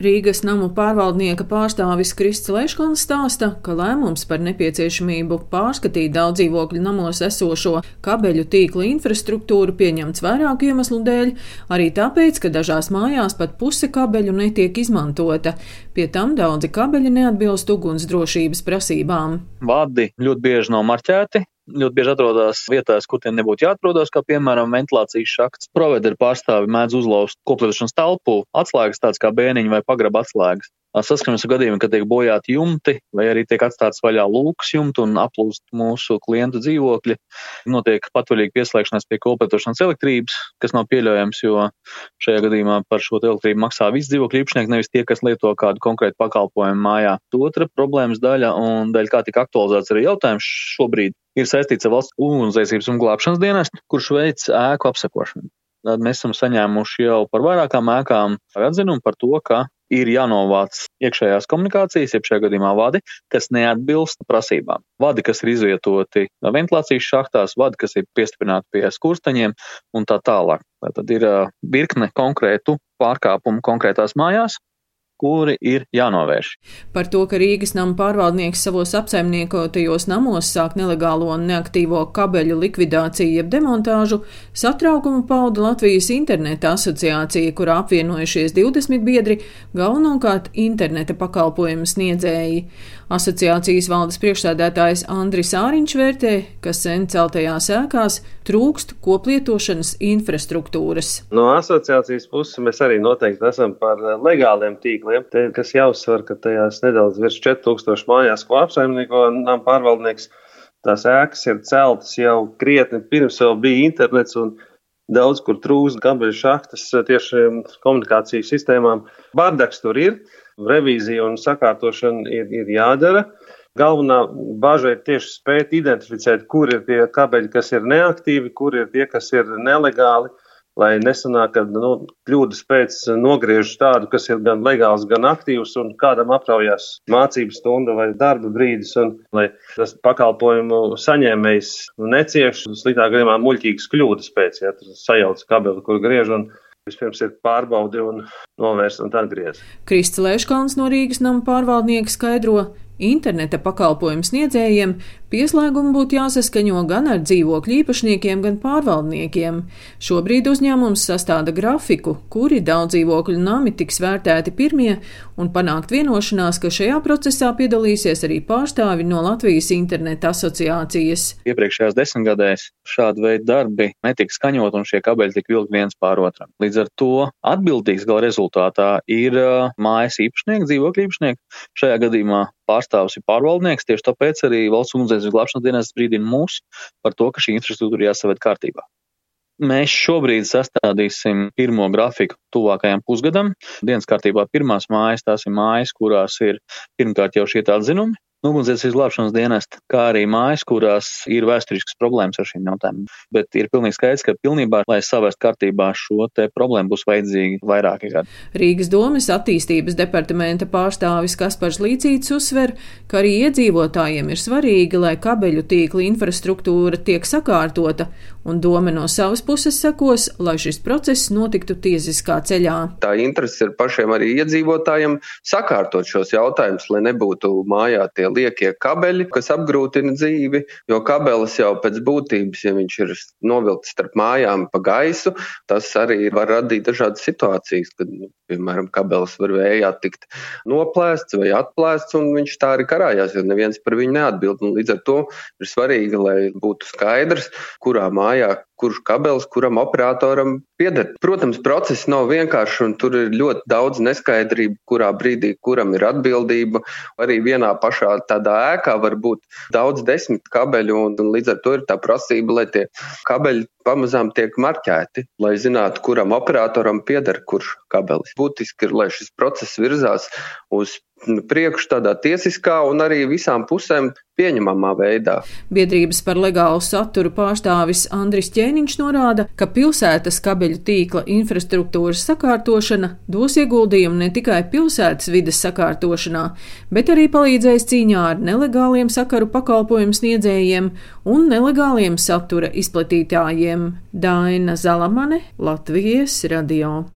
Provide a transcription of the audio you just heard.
Rīgas namu pārvaldnieka pārstāvis Krists Leškons stāsta, ka lēmums par nepieciešamību pārskatīt daudz dzīvokļu namos esošo kabeļu tīkla infrastruktūru pieņemts vairāku iemeslu dēļ, arī tāpēc, ka dažās mājās pat puse kabeļu netiek izmantota. Pie tam daudzi kabeļi neatbilst ugunsdrošības prasībām. Vadi ļoti bieži nav marķēti, ļoti bieži atrodas vietās, kur tiem nebūtu jāatrodas, kā piemēram ventilācijas šakts. Provideru pārstāvi mēdz uzlauzt koplietošanas telpu, atslēgas tādas kā bēniņi vai pagraba atslēgas. Saskaramies ar gadījumiem, kad tiek bojāti jumti, vai arī tiek atstāts vaļā lūks jumtu un aplūst mūsu klientu dzīvokļi. Notiek patvaļīga pieslēgšanās pie koplietošanas elektrības, kas nav pieļaujams, jo šajā gadījumā par šo elektrību maksā visi dzīvokļu īpašnieki, nevis tie, kas lieto kādu konkrētu pakalpojumu mājā. Otra problēmas daļa un daļa, kā tika aktualizēts arī jautājums šobrīd, ir saistīts ar valsts ugunsdzēsības un glābšanas dienestu, kurš veic ēku apsekošanu. Tad mēs esam saņēmuši jau par vairākām ēkām atzinumu par to, ka ir jānovāc iekšējās komunikācijas, jeb šajā gadījumā vadi, kas neatbilst prasībām. Vadi, kas ir izvietoti ventilācijas šahtās, vadi, kas ir piestiprināti pie skursteņiem un tā tālāk. Tad ir virkne konkrētu pārkāpumu konkrētās mājās, kuri ir jānovērš. Par to, ka Rīgas nama pārvaldnieks savos apsaimniekotajos namos sāk nelegālo un neaktīvo kabeļu likvidāciju jeb demontāžu, satraukumu pauda Latvijas interneta asociācija, kurā apvienojušies 20 biedri, galvenokārt interneta pakalpojumu sniedzēji. Asociācijas valdes priekšsēdētājs Andris Āriņš vērtē, ka sen celtajās ēkās trūkst koplietošanas infrastruktūras. No asociācijas puses mēs arī noteikti esam par legāliem tīkliem te, kas jāuzsver, ka tajās nedaudz virs 4000 mājās, ko apsaimnieko nama pārvaldnieks, tās ēkas ir celtas jau krietni pirms vēl bija internets un daudz kur trūkst gabeļu šahtas tieši komunikāciju sistēmām. Bardaks tur ir, revīzija un sakārtošana ir, ir jādara. Galvenā bažas ir tieši spēt identificēt, kur ir tie kabeļi, kas ir neaktīvi, kur ir tie, kas ir nelegāli lai nesanāk, ka nu, kļūdas pēc nogriež tādu, kas ir gan legāls, gan aktīvs, un kādam apraujās mācību stunda vai darba brīdis, un lai tas pakalpojumu saņēmējs necieš sliktā gadījumā muļķīgas kļūdas pēc, ja tas sajauc kabeli, kur griež. Un, Vispirms ir pārbaudi un novērst un atgriezt. Krists Lēškons no Rīgas nama pārvaldnieka skaidro, Interneta pakalpojumu sniedzējiem pieslēgumu būtu jāsaskaņo gan ar dzīvokļu īpašniekiem, gan pārvaldniekiem. Šobrīd uzņēmums sastāda grafiku, kuri daudz dzīvokļu nami tiks vērtēti pirmie, un panākt vienošanās, ka šajā procesā piedalīsies arī pārstāvi no Latvijas interneta asociācijas. Iepriekšējās desmitgadēs šāda veida darbi netika skaņot, un šie kabeļi tika vilkt viens pār otram. Līdz ar to atbildīgs gala rezultātā ir mājas īpašnieks, dzīvokļu īpašnieks. Šajā gadījumā pārstāvis ir pārvaldnieks, tieši tāpēc arī valsts ugunsdzēsības glābšanas dienas brīdina mūs par to, ka šī infrastruktūra jāsaved kārtībā. Mēs šobrīd sastādīsim pirmo grafiku tuvākajam pusgadam. Dienas kārtībā pirmās mājas, tās ir mājas, kurās ir pirmkārt jau šie atzinumi, ugunsdzēsības glābšanas dienesta, kā arī mājas, kurās ir vēsturisks problēmas ar šīm jautājumiem. Bet ir pilnīgi skaidrs, ka pilnībā, lai savest kārtībā šo te problēmu, būs vajadzīgi vairāki gadi. Rīgas domas attīstības departamenta pārstāvis Kaspars Līcīts uzsver, ka arī iedzīvotājiem ir svarīgi, lai kabeļu tīkla infrastruktūra tiek sakārtota, un doma no savas puses sekos, lai šis process notiktu tiesiskā ceļā. Tā interese ir pašiem arī iedzīvotājiem sakārtot šos jautājumus, lai nebūtu mājā tie liekie kabeļi, kas apgrūtina dzīvi, jo kabelis jau pēc būtības, ja viņš ir novilkts starp mājām pa gaisu, tas arī var radīt dažādas situācijas, kad, nu, piemēram, kabelis var vējā tikt noplēsts vai atplēsts, un viņš tā arī karājās, jo neviens par viņu neatbild. Un līdz ar to ir svarīgi, lai būtu skaidrs, kurā mājā kurš kabelis kuram operatoram pieder. Protams, process nav vienkāršs un tur ir ļoti daudz neskaidrību, kurā brīdī kuram ir atbildība. Arī vienā pašā tādā ēkā var būt daudz desmit kabeļu, un, un līdz ar to ir tā prasība, lai tie kabeļi pamazām tiek marķēti, lai zinātu, kuram operatoram pieder kurš kabelis. Būtiski ir, lai šis process virzās uz priekšu tādā tiesiskā un arī visām pusēm pieņemamā veidā. Biedrības par legālu saturu pārstāvis Andris Ķēniņš norāda, ka pilsētas kabeļu tīkla infrastruktūras sakārtošana dos ieguldījumu ne tikai pilsētas vides sakārtošanā, bet arī palīdzēs cīņā ar nelegāliem sakaru pakalpojumu sniedzējiem un nelegāliem satura izplatītājiem. Daina Zalamane, Latvijas radio.